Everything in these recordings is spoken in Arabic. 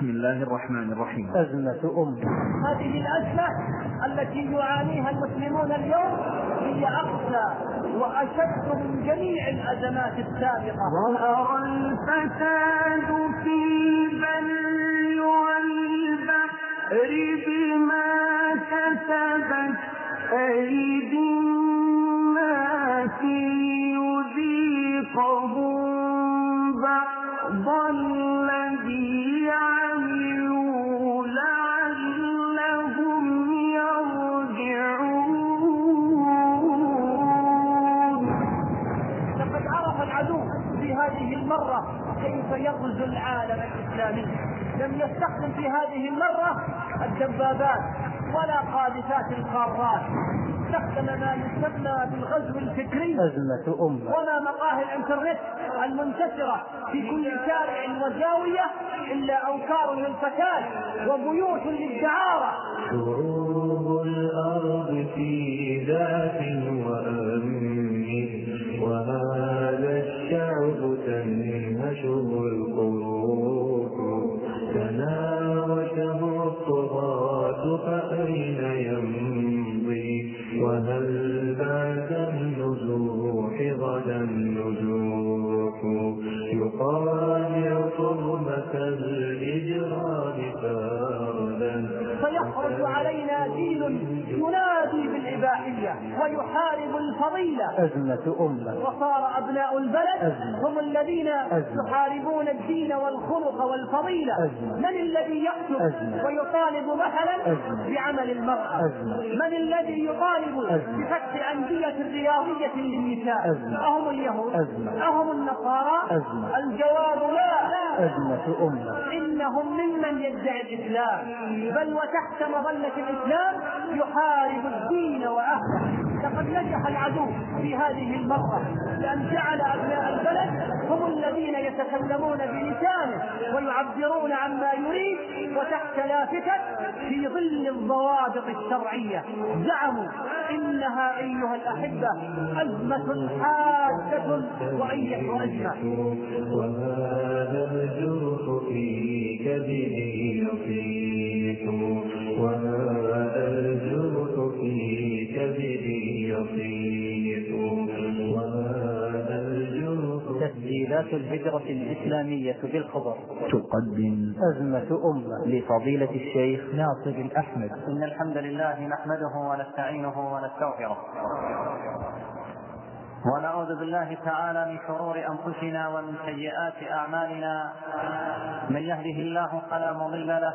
بسم الله الرحمن الرحيم. أزمة أمة هذه الأزمة التي يعانيها المسلمون اليوم هي أقسى وأشد من جميع الأزمات السابقة. ظهر الفساد في البر والبحر بما كسبت أيدي الناس ليذيقهم. لم يستخدم في هذه المرة الدبابات ولا قاذفات القارات. استخدم ما يسمى بالغزو الفكري أزمة أمة. وما مقاهي الانترنت المنتشرة في كل شارع وزاوية إلا أوكار للفتاة وبيوت للدعارة. شعوب الأرض في ذات وأمن. الفضيلة أزمة أمة وصار أبناء البلد أزمة. هم الذين أزمة. يحاربون الدين والخلق والفضيلة أزمة. من الذي يكتب أزمة. ويطالب مثلا أزمة. بعمل المرأة أزمة. من الذي يطالب أزمة. بفتح أندية رياضية للنساء أزمة. أهم اليهود أزمة. أهم النصارى أزمة. الجواب لا أزمة أمة إنهم ممن يدعي الإسلام بل وتحت مظلة الإسلام يحارب الدين وأهله لقد نجح العدو في هذه المرة لأن جعل أبناء البلد هم الذين يتكلمون بلسانه ويعبرون عما يريد وتحت لافتة في ظل الضوابط الشرعية. زعموا إنها أيها الأحبة أزمة حادة وأية أزمة وهذا الجرح في كبده يطيح وهذا تسجيلات الهجرة الإسلامية بالخبر. تقدم أزمة أمة. لفضيلة الشيخ ناصر الأحمد. إن الحمد لله نحمده ونستعينه ونستغفره. ونعوذ بالله تعالى من شرور أنفسنا ومن سيئات أعمالنا. من يهده الله فلا مضل له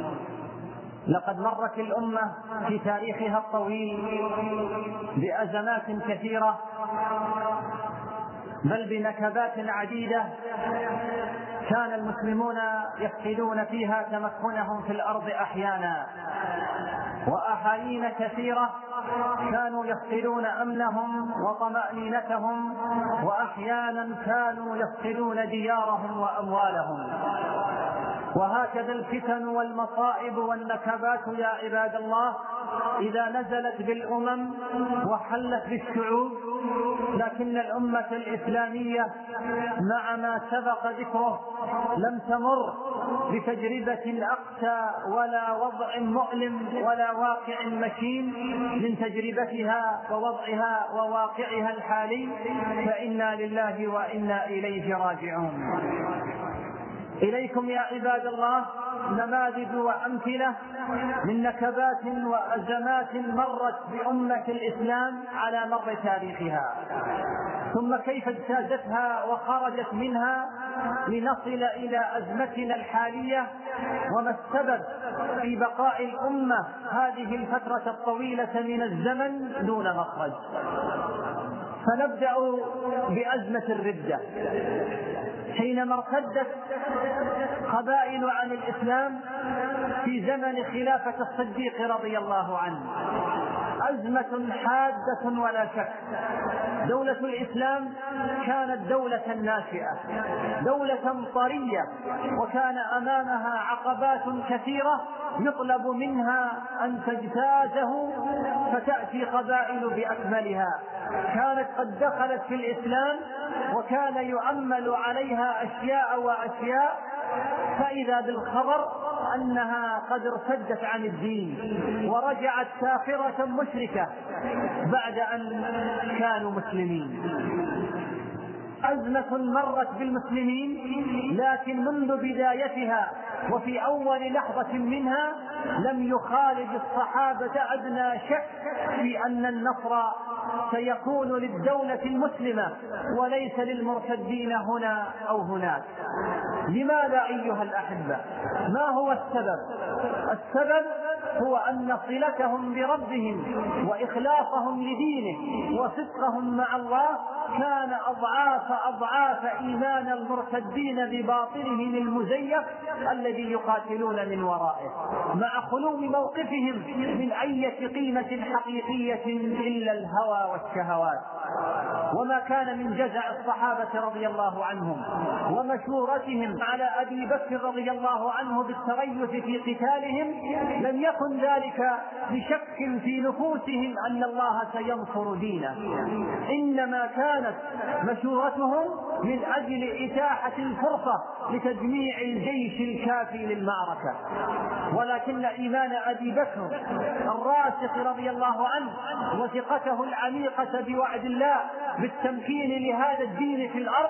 لقد مرت الأمة في تاريخها الطويل بأزمات كثيرة بل بنكبات عديدة كان المسلمون يفقدون فيها تمكنهم في الأرض أحيانا وأحايين كثيرة كانوا يفقدون أمنهم وطمأنينتهم وأحيانا كانوا يفقدون ديارهم وأموالهم. وهكذا الفتن والمصائب والنكبات يا عباد الله إذا نزلت بالأمم وحلت بالشعوب لكن الأمة الإسلامية مع ما سبق ذكره لم تمر بتجربة أقسى ولا وضع مؤلم ولا واقع مكين من تجربتها ووضعها وواقعها الحالي فإنا لله وإنا إليه راجعون. إليكم يا عباد الله نماذج وأمثلة من نكبات وأزمات مرت بأمة الإسلام على مر تاريخها. ثم كيف اجتازتها وخرجت منها لنصل إلى أزمتنا الحالية؟ وما السبب في بقاء الأمة هذه الفترة الطويلة من الزمن دون مخرج؟ فنبدأ بأزمة الردة. حينما ارتدت قبائل عن الإسلام في زمن خلافة الصديق رضي الله عنه. أزمة حادة ولا شك. دولة الإسلام كانت دولة ناشئة دولة طرية وكان أمامها عقبات كثيرة يطلب منها أن تجتازه فتأتي قبائل بأكملها. كانت قد دخلت في الإسلام وكان يؤمل عليها أشياء وأشياء فإذا بالخبر أنها قد ارتدت عن الدين ورجعت كافرة مشركة بعد أن كانوا مسلمين. أزمة مرت بالمسلمين لكن منذ بدايتها وفي أول لحظة منها لم يخالج الصحابة أدنى شك في أن النصر سيكون للدولة المسلمة وليس للمرتدين هنا أو هناك. لماذا أيها الأحبة؟ ما هو السبب؟ السبب هو أن صلتهم بربهم وإخلاصهم لدينه وصدقهم مع الله كان أضعاف أضعاف إيمان المرتدين بباطلهم المزيف الذي يقاتلون من ورائه مع خلو موقفهم من أية قيمة حقيقية إلا الهوى والشهوات. وما كان من جزع الصحابة رضي الله عنهم ومشورتهم على أبي بكر رضي الله عنه بالتريث في قتالهم لم يكن ذلك بشك في نفوسهم أن الله سينصر دينه. إنما كانت مشورتهم من أجل إتاحة الفرصة لتجميع الجيش الكافي للمعركة. ولكن إيمان أبي بكر الراسخ رضي الله عنه وثقته العميقة بوعد الله بالتمكين لهذا الدين في الأرض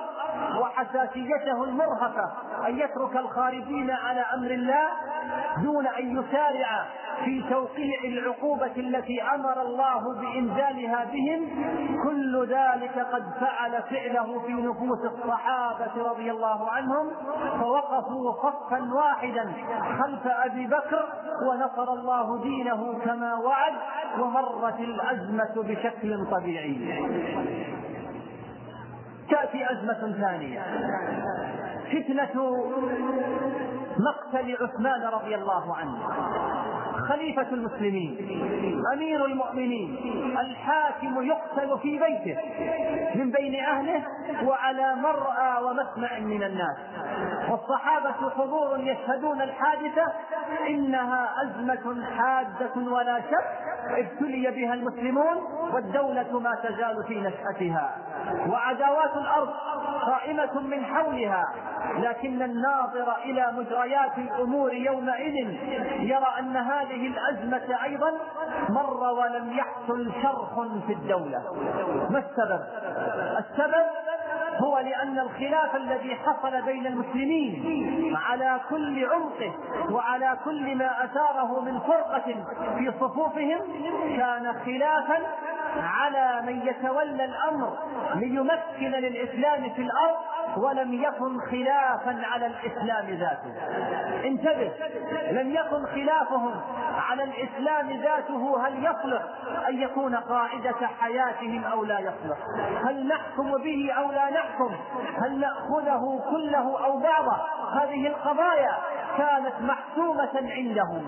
وحساسيته المرهفة أن يترك الخارجين على أمر الله دون أن يسارع في توقيع العقوبة التي أمر الله بإنزالها بهم. كل ذلك قد فعل فعله في نفوس الصحابة رضي الله عنهم فوقفوا صفا واحدا خلف أبي بكر ونصر الله دينه كما وعد ومرت الأزمة بشكل طبيعي. تأتي أزمة ثانية. فتنة مقتل عثمان رضي الله عنه. خليفة المسلمين أمير المؤمنين الحاكم يقتل في بيته من بين أهله وعلى مرأى ومسمع من الناس. والصحابة حضور يشهدون الحادثة إنها أزمة حادة ولا شك ابتلي بها المسلمون والدولة ما تزال في نشأتها. وعداوات الأرض قائمة من حولها لكن الناظر إلى مجريات الأمور يومئذ يرى أن هذه الأزمة أيضا مر ولم يحصل شرخ في الدولة ما السبب؟ السبب هو لأن الخلاف الذي حصل بين المسلمين على كل عمقه وعلى كل ما أثاره من فرقة في صفوفهم كان خلافا على من يتولى الأمر ليمكن للإسلام في الأرض ولم يكن خلافا على الإسلام ذاته. انتبه لم يكن خلافهم على الإسلام ذاته. هل يصلح أن يكون قاعدة حياتهم أو لا يصلح؟ هل نحكم به أو لا نحكم؟ هل نأخذه كله أو بعضه؟ هذه القضايا كانت محسومة عندهم.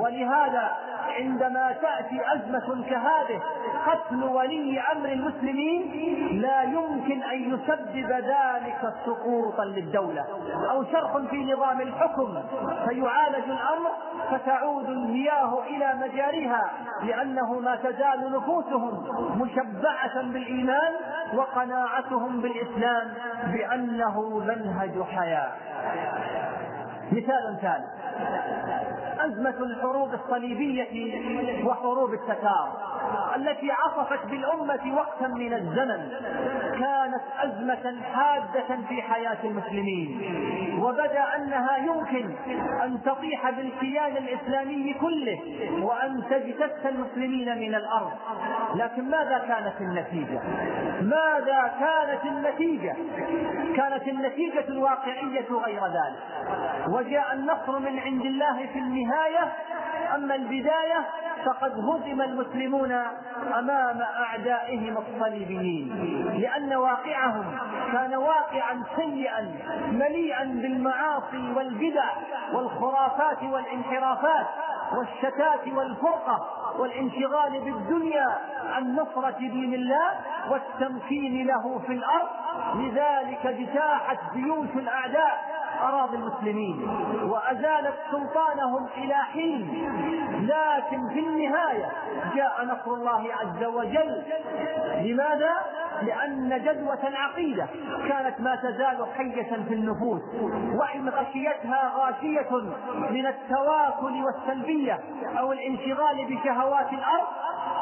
ولهذا عندما تأتي أزمة كهذه قتل ولي أمر المسلمين لا يمكن أن يسبب ذلك سقوطا للدولة. أو شرخ في نظام الحكم فيعالج الأمر فتعود المياه إلى مجاريها لأنه ما تزال نفوسهم مشبعة بالإيمان وقناعتهم بالإسلام بأنه منهج حياة. مثال ثالث. أزمة الحروب الصليبية وحروب التتار. التي عصفت بالأمة وقتا من الزمن كانت أزمة حادة في حياة المسلمين. وبدأ أنها يمكن أن تطيح بالكيان الإسلامي كله وأن تجتث المسلمين من الأرض. لكن ماذا كانت النتيجة؟ ماذا كانت النتيجة؟ كانت النتيجة الواقعية غير ذلك. وجاء النصر من عند الله في النهاية أما البداية فقد هزم المسلمون أمام أعدائهم الصليبيين لأن واقعهم كان واقعا سيئا مليئا بالمعاصي والبدع والخرافات والانحرافات والشتات والفرقة والانشغال بالدنيا عن نصرة دين الله والتمكين له في الأرض لذلك اجتاحت جيوش الأعداء أراضي المسلمين وأزالت سلطانهم إلى حين لكن في النهاية جاء نصر الله عز وجل لماذا؟ لأن جدوة العقيدة كانت ما تزال حية في النفوس وإن غشيتها غاشية من التواكل والسلبية أو الانشغال بشهوات الأرض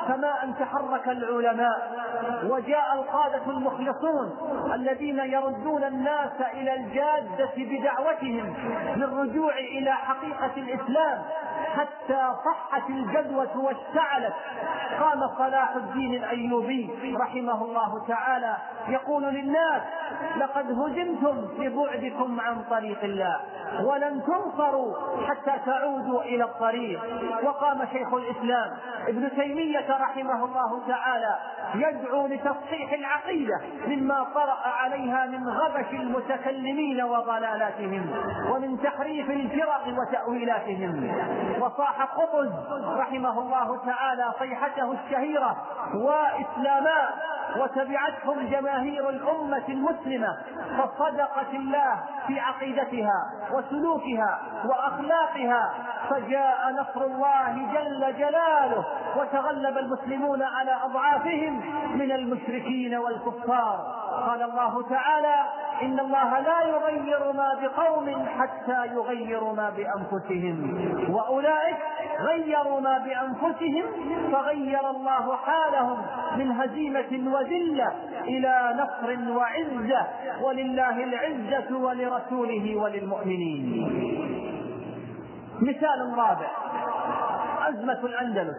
كما أن تحرك العلماء وجاء القادة المخلصون الذين يردون الناس إلى الجادة بدعوتهم للرجوع إلى حقيقة الإسلام حتى صحت الجدوة واشتعلت. قام صلاح الدين الأيوبي رحمه الله تعالى يقول للناس لقد هزمتم ببعدكم عن طريق الله ولن تنصروا حتى تعودوا إلى الطريق وقام شيخ الإسلام ابن تيمية رحمه الله تعالى يدعو لتصحيح العقيدة مما طرأ عليها من غبش المتكلمين وضلالاتهم ومن تحريف الفرق وتأويلاتهم. وصاح قطز رحمه الله تعالى صيحته الشهيرة وإسلاما وتبعتهم جماهير الأمة المسلمة فصدقت الله في عقيدتها وسلوكها وأخلاقها فجاء نصر الله جل جلاله وتغلب المسلمون على أضعافهم من المشركين والكفار. قال الله تعالى إن الله لا يغير ما بقوم حتى يغيروا ما بأنفسهم. وأولئك غيروا ما بأنفسهم فغير الله حالهم من هزيمة وذلة إلى نصر وعزة. ولله العزة ولرسوله وللمؤمنين. مثال رابع. أزمة الأندلس.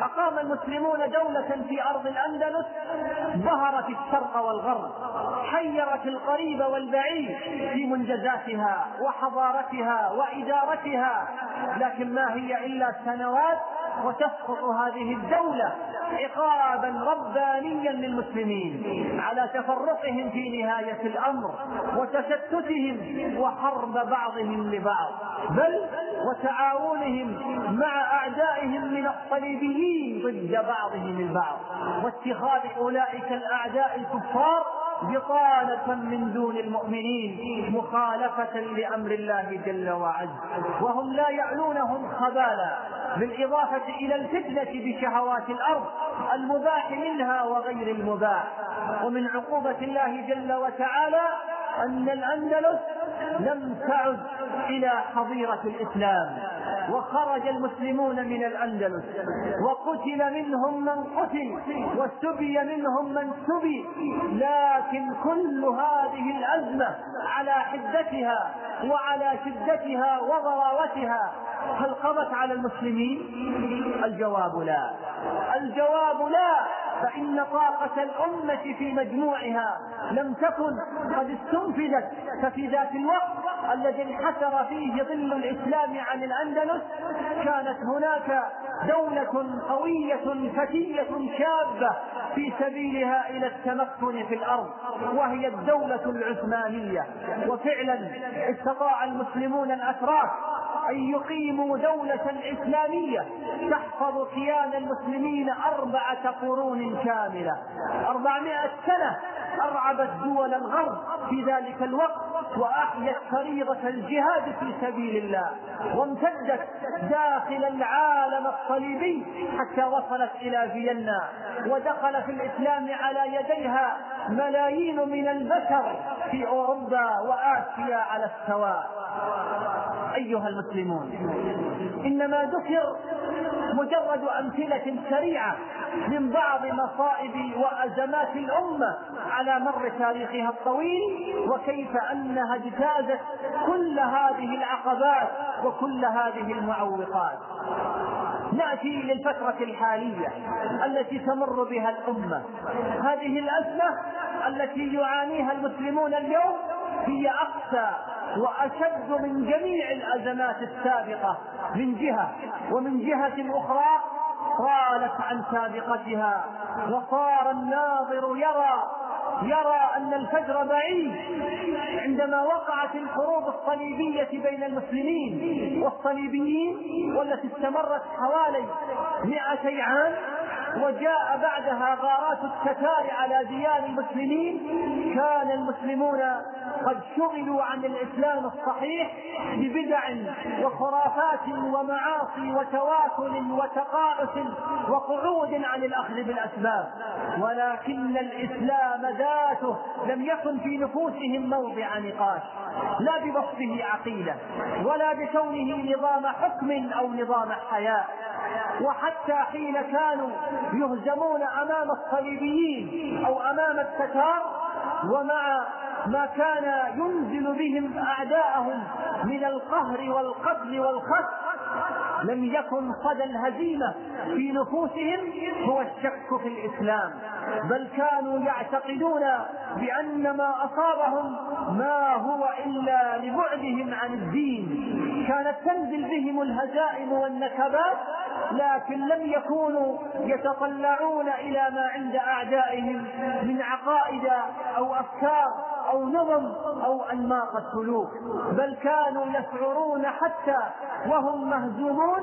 أقام المسلمون دولة في أرض الأندلس ظهرت الشرق والغرب حيرت القريب والبعيد في منجزاتها وحضارتها وإدارتها لكن ما هي إلا سنوات وتسقط هذه الدولة عقابا ربانيا للمسلمين على تفرقهم في نهاية الأمر وتشتتهم وحرب بعضهم لبعض بل وتعاونهم مع أعدائهم من الصليبيين ضد بعضهم البعض واتخاذ أولئك الأعداء الكفار بطانة من دون المؤمنين مخالفة لأمر الله جل وعز. وهم لا يعلونهم خبالا بالإضافة إلى الفتنة بشهوات الأرض المباح منها وغير المباح. ومن عقوبة الله جل وتعالى أن الأندلس لم تعد إلى حظيرة الإسلام. وخرج المسلمون من الأندلس وقتل منهم من قتل وسبي منهم من سبي لكن كل هذه الأزمة على حدتها وعلى شدتها وضراوتها هل قضت على المسلمين؟ الجواب لا. الجواب لا. فإن طاقة الأمة في مجموعها لم تكن قد استنفذت ففي ذات الوقت الذي انحسر فيه ظل الإسلام عن الأندلس كانت هناك دولة قوية فتية شابة في سبيلها إلى التمكن في الأرض وهي الدولة العثمانية. وفعلا استطاع المسلمون الأتراك أن يقيموا دولة إسلامية تحفظ كيان المسلمين أربعة قرون كاملة. أربعمائة سنة أرعبت دول الغرب في ذلك الوقت وأحيت فريضة الجهاد في سبيل الله. وامتدت داخل العالم الصليبي حتى وصلت إلى فيينا. ودخل في الإسلام على يديها ملايين من البشر في أوروبا وآسيا على السواء. أيها المسلمون إنما ذكر مجرد أمثلة سريعة من بعض مصائب وأزمات الأمة على مر تاريخها الطويل وكيف أنها اجتازت كل هذه العقبات وكل هذه المعوقات. نأتي للفترة الحالية التي تمر بها الأمة. هذه الأزمة التي يعانيها المسلمون اليوم هي أقسى وأشد من جميع الأزمات السابقة من جهة ومن جهة أخرى طالت عن سابقتها وصار الناظر يرى يرى أن الفجر بعيد عندما وقعت الحروب الصليبية بين المسلمين والصليبيين والتي استمرت حوالي مئتي عام وجاء بعدها غارات التتار على ديار المسلمين كان المسلمون قد شغلوا عن الإسلام الصحيح ببدع وخرافات ومعاصي وتواكل وتقاعس وقعود عن الأخذ بالأسباب. ولكن الإسلام ذاته لم يكن في نفوسهم موضع نقاش لا بوصفه عقيدة ولا بكونه نظام حكم أو نظام حياة. وحتى حين كانوا يهزمون أمام الصليبيين أو أمام التتار ومع ما كان ينزل بهم أعداءهم من القهر والقتل والخسف لم يكن صدى الهزيمة في نفوسهم هو الشك في الإسلام بل كانوا يعتقدون بأن ما أصابهم ما هو إلا لبعدهم عن الدين. كانت تنزل بهم الهزائم والنكبات لكن لم يكونوا يتطلعون إلى ما عند أعدائهم من عقائد أو أفكار أو نظم أو أنماط السلوك بل كانوا يشعرون حتى وهم مهزومون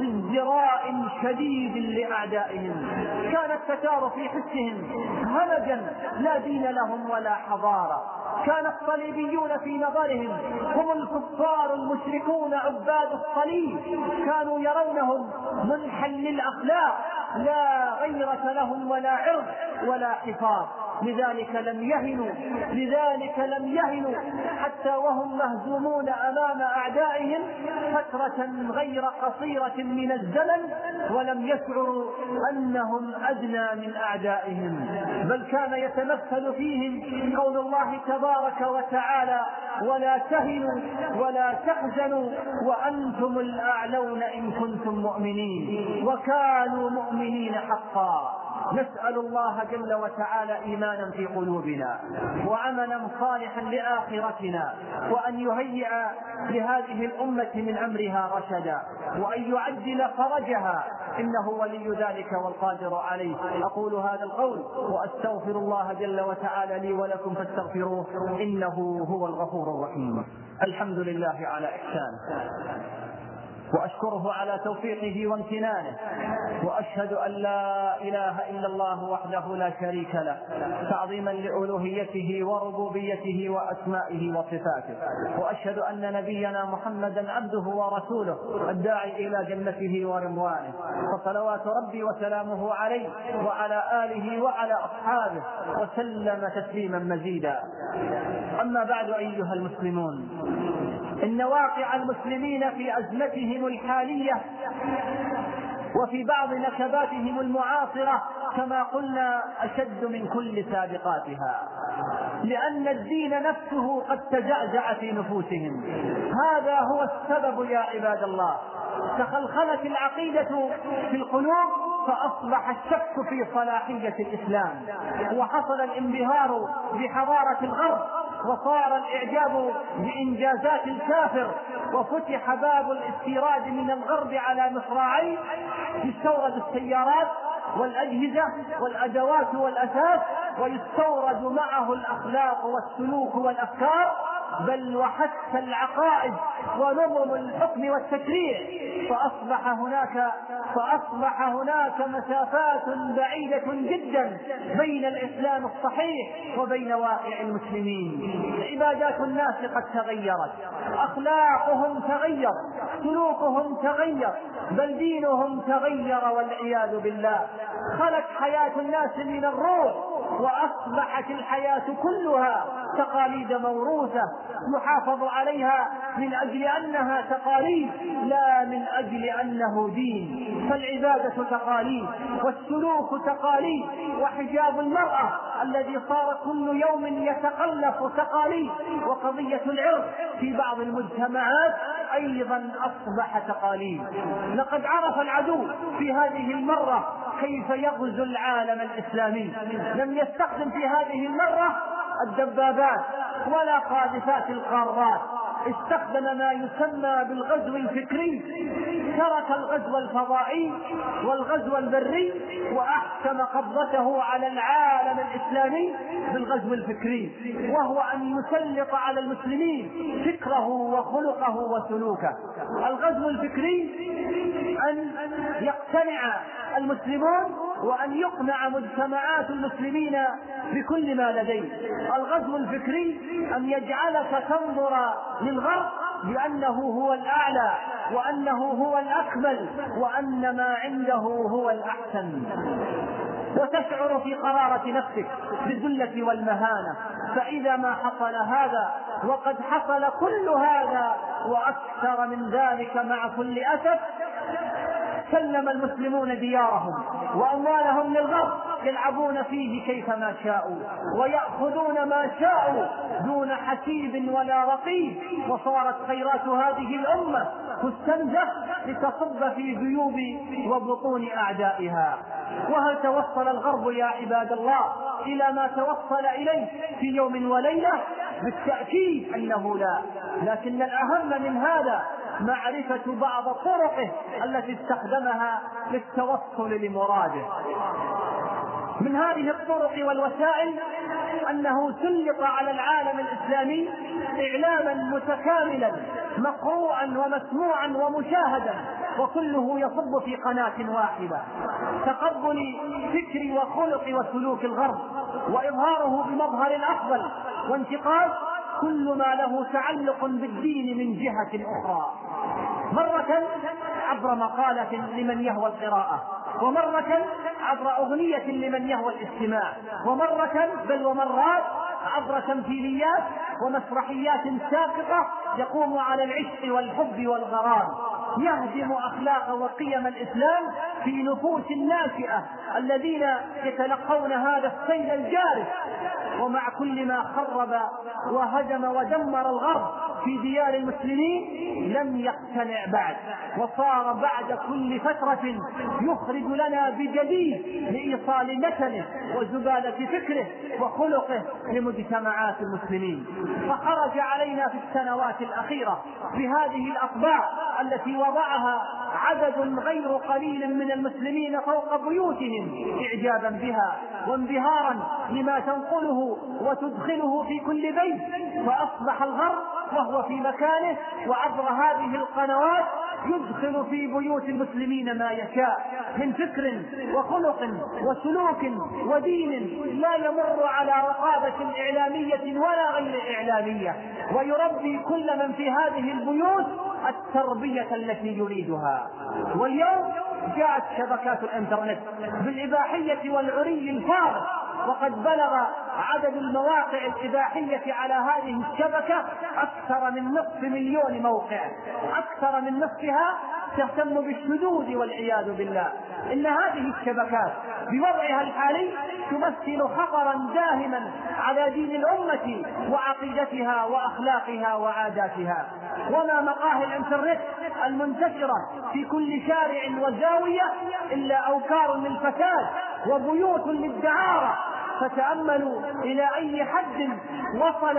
بازدراء شديد لأعدائهم. كان التتار في حسهم همجا لا دين لهم ولا حضارة. كان الصليبيون في نظرهم هم الكفار المشركون عباد الصليب. كانوا يرونهم منحا للاخلاق لا غيرة لهم ولا عرض ولا حفاظ. لذلك لم يهنوا لذلك لم يهنوا. حتى وهم مهزومون أمام أعدائهم فترة غير قصيرة من الزمن ولم يشعروا أنهم أدنى من أعدائهم. بل كان يتمثل فيهم قول الله تبارك وتعالى ولا تهنوا ولا تحزنوا وأنتم الأعلون إن كنتم مؤمنين وكانوا مؤمنين حقا. نسأل الله جل وتعالى إيمانا في قلوبنا وعملا صالحا لآخرتنا وأن يهيئ لهذه الأمة من أمرها رشدا وأن يعجل فرجها. إنه ولي ذلك والقادر عليه. أقول هذا القول وأستغفر الله جل وتعالى لي ولكم فاستغفروه. إنه هو الغفور الرحيم. الحمد لله على إحسانه. وأشكره على توفيقه وامتنانه. وأشهد أن لا إله إلا الله وحده لا شريك له تعظيما لألوهيته وربوبيته وأسمائه وصفاته. وأشهد أن نبينا محمدا عبده ورسوله الداعي إلى جنته ورضوانه. فصلوات ربي وسلامه عليه وعلى آله وعلى أصحابه وسلم تسليما مزيدا. أما بعد أيها المسلمون إن واقع المسلمين في أزمتهم الحالية وفي بعض نكباتهم المعاصرة كما قلنا أشد من كل سابقاتها لأن الدين نفسه قد تزعزع في نفوسهم. هذا هو السبب يا عباد الله. تخلخلت العقيدة في القلوب فأصبح الشك في صلاحية الإسلام وحصل الانبهار بحضارة الغرب. وصار الإعجاب بإنجازات الكافر وفتح باب الاستيراد من الغرب على مصراعين يستورد السيارات والأجهزة والأدوات والاثاث ويستورد معه الأخلاق والسلوك والأفكار. بل وحتى العقائد ونظم الحكم والتشريع فأصبح هناك فأصبح هناك مسافات بعيدة جدا بين الإسلام الصحيح وبين واقع المسلمين. عبادات الناس قد تغيرت أخلاقهم تغير سلوكهم تغير بل دينهم تغير والعياذ بالله. خلت حياة الناس من الروح وأصبحت الحياة كلها تقاليد موروثة يحافظ عليها من أجل أنها تقاليد لا من أجل أنه دين. فالعبادة تقاليد والسلوك تقاليد وحجاب المرأة الذي صار كل يوم يتقلف تقاليد. وقضية العرض في بعض المجتمعات أيضا أصبح تقاليد. لقد عرف العدو في هذه المرة كيف يغزو العالم الإسلامي. لم يستخدم في هذه المرة الدبابات ولا قاذفات القارات. استخدم ما يسمى بالغزو الفكري. ترك الغزو الفضائي والغزو البري وأحكم قبضته على العالم الإسلامي بالغزو الفكري. وهو أن يسلط على المسلمين فكره وخلقه وسلوكه. الغزو الفكري أن يقتنع المسلمون وأن يقنع مجتمعات المسلمين بكل ما لديه. الغزو الفكري أن يجعلك تنظر للغرب بانه هو الأعلى وأنه هو الأكمل وأن ما عنده هو الأحسن. وتشعر في قرارة نفسك بالذلة والمهانة. فإذا ما حصل هذا وقد حصل كل هذا وأكثر من ذلك مع كل أسف سلم المسلمون ديارهم وأموالهم للغرب يلعبون فيه كيفما شاءوا ويأخذون ما شاءوا دون حسيب ولا رقيب. وصارت خيرات هذه الأمة تستنزف لتصب في جيوب وبطون أعدائها. وهل توصل الغرب يا عباد الله إلى ما توصل إليه في يوم وليلة؟ بالتأكيد أنه لا. لكن الأهم من هذا معرفة بعض طرقه التي استخدمها للتوصل لمراده. من هذه الطرق والوسائل أنه سلط على العالم الإسلامي إعلاما متكاملا مقروءا ومسموعا ومشاهدا وكله يصب في قناة واحدة. تقبل فكر وخلق وسلوك الغرب. وإظهاره بمظهر الافضل وانتقاص كل ما له تعلق بالدين من جهة أخرى. مرة عبر مقالة لمن يهوى القراءة ومرة عبر أغنية لمن يهوى الاستماع ومرة بل ومرات عبر تمثيليات ومسرحيات ساقطة يقوم على العشق والحب والغرام. يهدم أخلاق وقيم الإسلام في نفوس الناشئة الذين يتلقون هذا السيل الجارف. ومع كل ما خرب وهدم ودمر الغرب في ديار المسلمين لم يقتنع بعد وصار بعد كل فترة يخرج لنا بجديد لإيصال نتنه وزبالة فكره وخلقه لمجتمعات المسلمين. فخرج علينا في السنوات الأخيرة بهذه الأطباع التي وضعها عدد غير قليل من المسلمين فوق بيوتهم إعجابا بها وانبهارا لما تنقله وتدخله في كل بيت. فأصبح الغرب وهو في مكانه وعبر هذه القنوات يدخل في بيوت المسلمين ما يشاء من فكر وخلق وسلوك ودين لا يمر على رقابة إعلامية ولا غير إعلامية. ويربي كل من في هذه البيوت التربية التي يريدها. واليوم جاءت شبكات الإنترنت بالإباحية والعري الفارغ. وقد بلغ عدد المواقع الإباحية على هذه الشبكة أكثر من نصف مليون موقع أكثر من نصفها تهتم بالشذوذ والعياذ بالله. إن هذه الشبكات بوضعها الحالي تمثل خطرا داهما على دين الأمة وعقيدتها وأخلاقها وعاداتها. وما مقاهي الإنترنت المنتشرة في كل شارع وزاوية إلا أوكار للفساد وبيوت للدعارة فتأملوا إلى أي حد وصل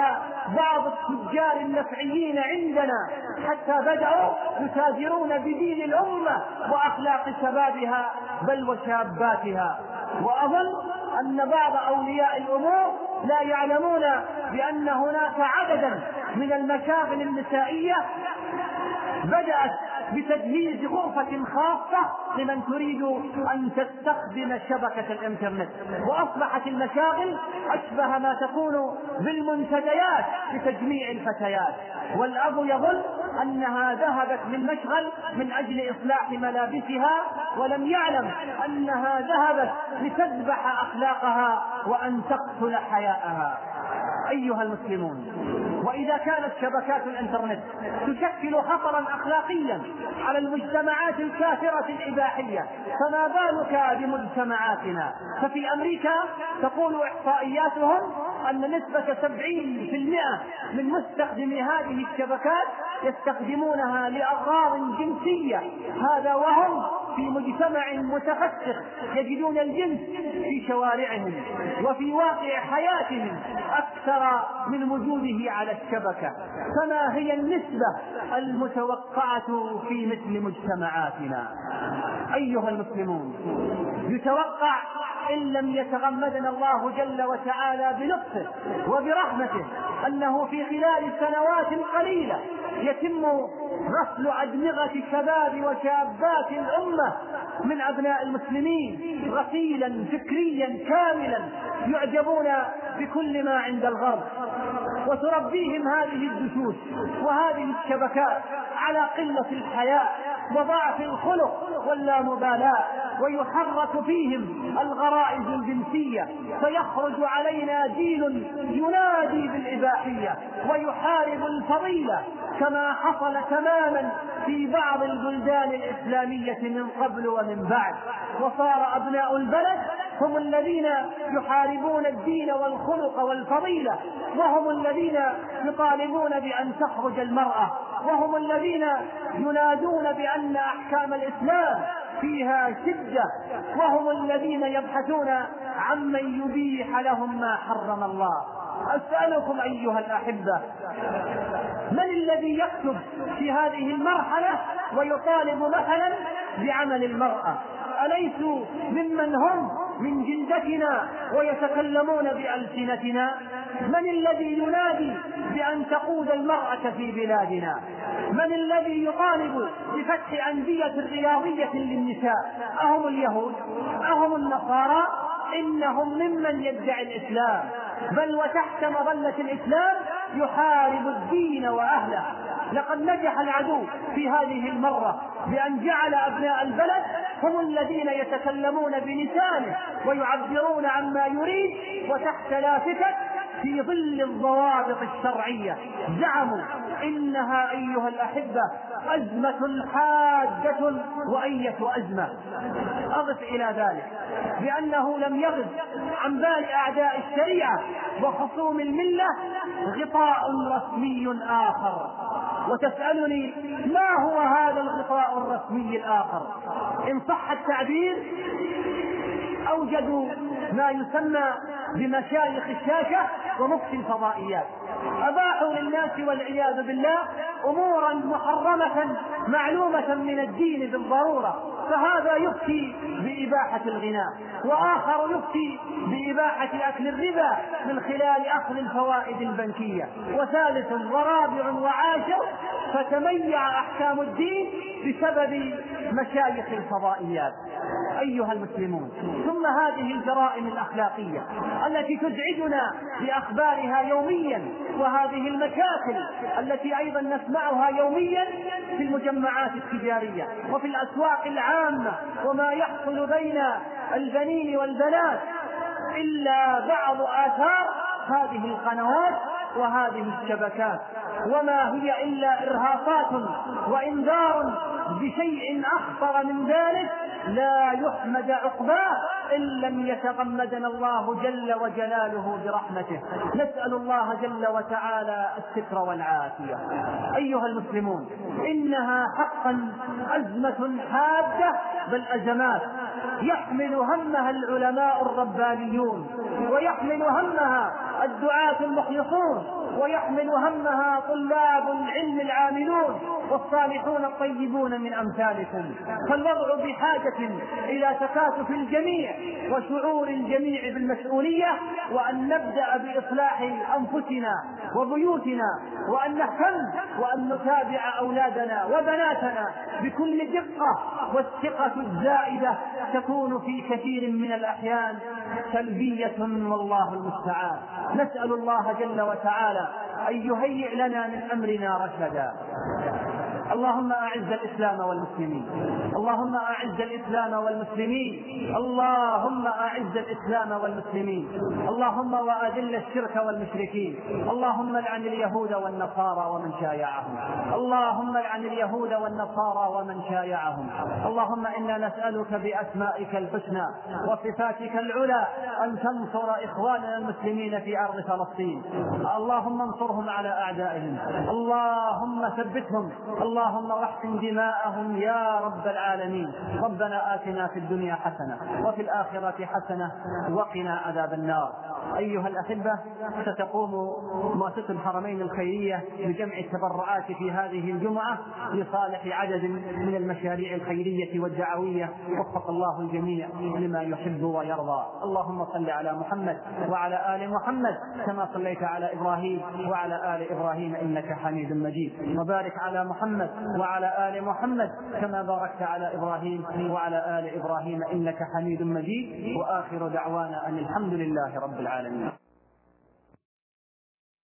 بعض التجار النفعيين عندنا حتى بدأوا يتاجرون بدين الأمة وأخلاق شبابها بل وشاباتها. وأظن أن بعض أولياء الأمور لا يعلمون بأن هناك عددا من المشاغل النسائية بدأت بتجهيز غرفة خاصة لمن تريد أن تستخدم شبكة الإنترنت. وأصبحت المشاغل أشبه ما تكون بالمنتديات لتجميع الفتيات. والأب يظن أنها ذهبت من مشغل من أجل إصلاح ملابسها ولم يعلم أنها ذهبت لتذبح أخلاقها وأن تقتل حياءها. أيها المسلمون وإذا كانت شبكات الإنترنت تشكل خطرا أخلاقيا على المجتمعات الكافرة الإباحية فما بالك بمجتمعاتنا؟ ففي أمريكا تقول إحصائياتهم أن نسبة سبعين في المئة من مستخدمي هذه الشبكات يستخدمونها لأغراض جنسية. هذا وهم في مجتمع متفسخ يجدون الجنس في شوارعهم وفي واقع حياتهم أكثر من وجوده على الشبكة. فما هي النسبة المتوقعة في مثل مجتمعاتنا؟ أيها المسلمون يتوقع إن لم يتغمدنا الله جل وتعالى بلطفه وبرحمته أنه في خلال سنوات قليلة يتم غسل أدمغة شباب وشابات الأمة من أبناء المسلمين غسيلا فكريا كاملا يعجبون بكل ما عند الغرب. وتربيهم هذه الدسوس وهذه الشبكات على قلة الحياء وضعف الخلق واللامبالاة ويحرك فيهم الغرائز الجنسية. فيخرج علينا جيل ينادي بالإباحية ويحارب الفضيلة كما حصل تماما في بعض البلدان الإسلامية من قبل ومن بعد. وصار أبناء البلد هم الذين يحاربون الدين والخلق والفضيلة وهم الذين يطالبون بأن تخرج المرأة وهم الذين ينادون بأن أحكام الإسلام فيها شدة وهم الذين يبحثون عمن يبيح لهم ما حرم الله. أسألكم أيها الأحبة من الذي يكتب في هذه المرحلة ويطالب مثلا بعمل المرأة؟ أليسوا ممن هم من جلدتنا ويتكلمون بألسنتنا؟ من الذي ينادي بأن تقود المرأة في بلادنا؟ من الذي يطالب بفتح أندية رياضية للنساء؟ أهم اليهود؟ أهم النصارى؟ إنهم ممن يدعي الإسلام. بل وتحت مظلة الإسلام يحارب الدين وأهله. لقد نجح العدو في هذه المرة بأن جعل أبناء البلد هم الذين يتكلمون بلسانه ويعبرون عما يريد وتحت لافتة في ظل الضوابط الشرعية. زعموا إنها أيها الأحبة أزمة حادة وأية أزمة. أضف إلى ذلك بأنه لم يغب عن بال أعداء الشريعة وخصوم الملة غطاء رسمي آخر. وتسألني ما هو هذا الغطاء الرسمي الآخر؟ إن صح التعبير أوجدوا ما يسمى بمشايخ الشاشة ومفتي الفضائيات. أباحوا للناس والعياذ بالله أمورا محرمة معلومة من الدين بالضرورة فهذا يفتي بإباحة الغناء وآخر يفتي بإباحة أكل الربا من خلال أخذ الفوائد البنكية. وثالث ورابع وعاشر فتميع أحكام الدين بسبب مشايخ الفضائيات. أيها المسلمون ثم هذه الجرائم الأخلاقية التي تزعجنا بأخبارها يوميا وهذه المشاكل التي أيضا نسمعها يوميا في المجمعات التجارية وفي الأسواق العامة وما يحصل بين البنين والبنات إلا بعض آثار هذه القنوات وهذه الشبكات. وما هي إلا إرهاصات وإنذار بشيء أخطر من ذلك لا يحمد عقباه إن لم يتغمدنا الله جل وجلاله برحمته. نسأل الله جل وتعالى الستر والعافية. أيها المسلمون إنها حقا أزمة حادة بل أزمات. يحمل همها العلماء الربانيون ويحمل همها الدعاة المخلصون. ويحمل همها طلاب العلم العاملون والصالحون الطيبون من أمثالكم. فالوضع بحاجة إلى تكاتف الجميع وشعور الجميع بالمسؤولية وأن نبدأ بإصلاح أنفسنا وبيوتنا وأن نهتم وأن نتابع أولادنا وبناتنا بكل دقة والثقة الزائدة تكون في كثير من الأحيان سلبية والله المستعان. نسأل الله جل وتعالى أن يهيئ لنا من أمرنا رشدا. اللهم أعز الإسلام والمسلمين. اللهم أعز الإسلام والمسلمين. اللهم أعز الإسلام والمسلمين. اللهم وأذل الشرك والمشركين. اللهم لعن اليهود والنصارى ومن شايعهم. اللهم لعن اليهود والنصارى ومن شايعهم. اللهم إنا نسألك بأسمائك الحسنى وصفاتك العلى أن تنصر إخواننا المسلمين في أرض فلسطين. اللهم انصرهم على أعدائهم. اللهم ثبتهم. اللهم واحسن دماءهم يا رب العالمين. ربنا آتنا في الدنيا حسنة وفي الآخرة حسنة وقنا عذاب النار. أيها الأحبة ستقوم مؤسسة الحرمين الخيرية بجمع التبرعات في هذه الجمعة لصالح عدد من المشاريع الخيرية والدعوية. وفق الله الجميع لما يحب ويرضى. اللهم صل على محمد وعلى آل محمد كما صليت على إبراهيم وعلى آل إبراهيم إنك حميد مجيد. وبارك على محمد وعلى آل محمد كما باركت على إبراهيم وعلى آل إبراهيم إنك حميد مجيد. وآخر دعوانا أن الحمد لله رب العالمين.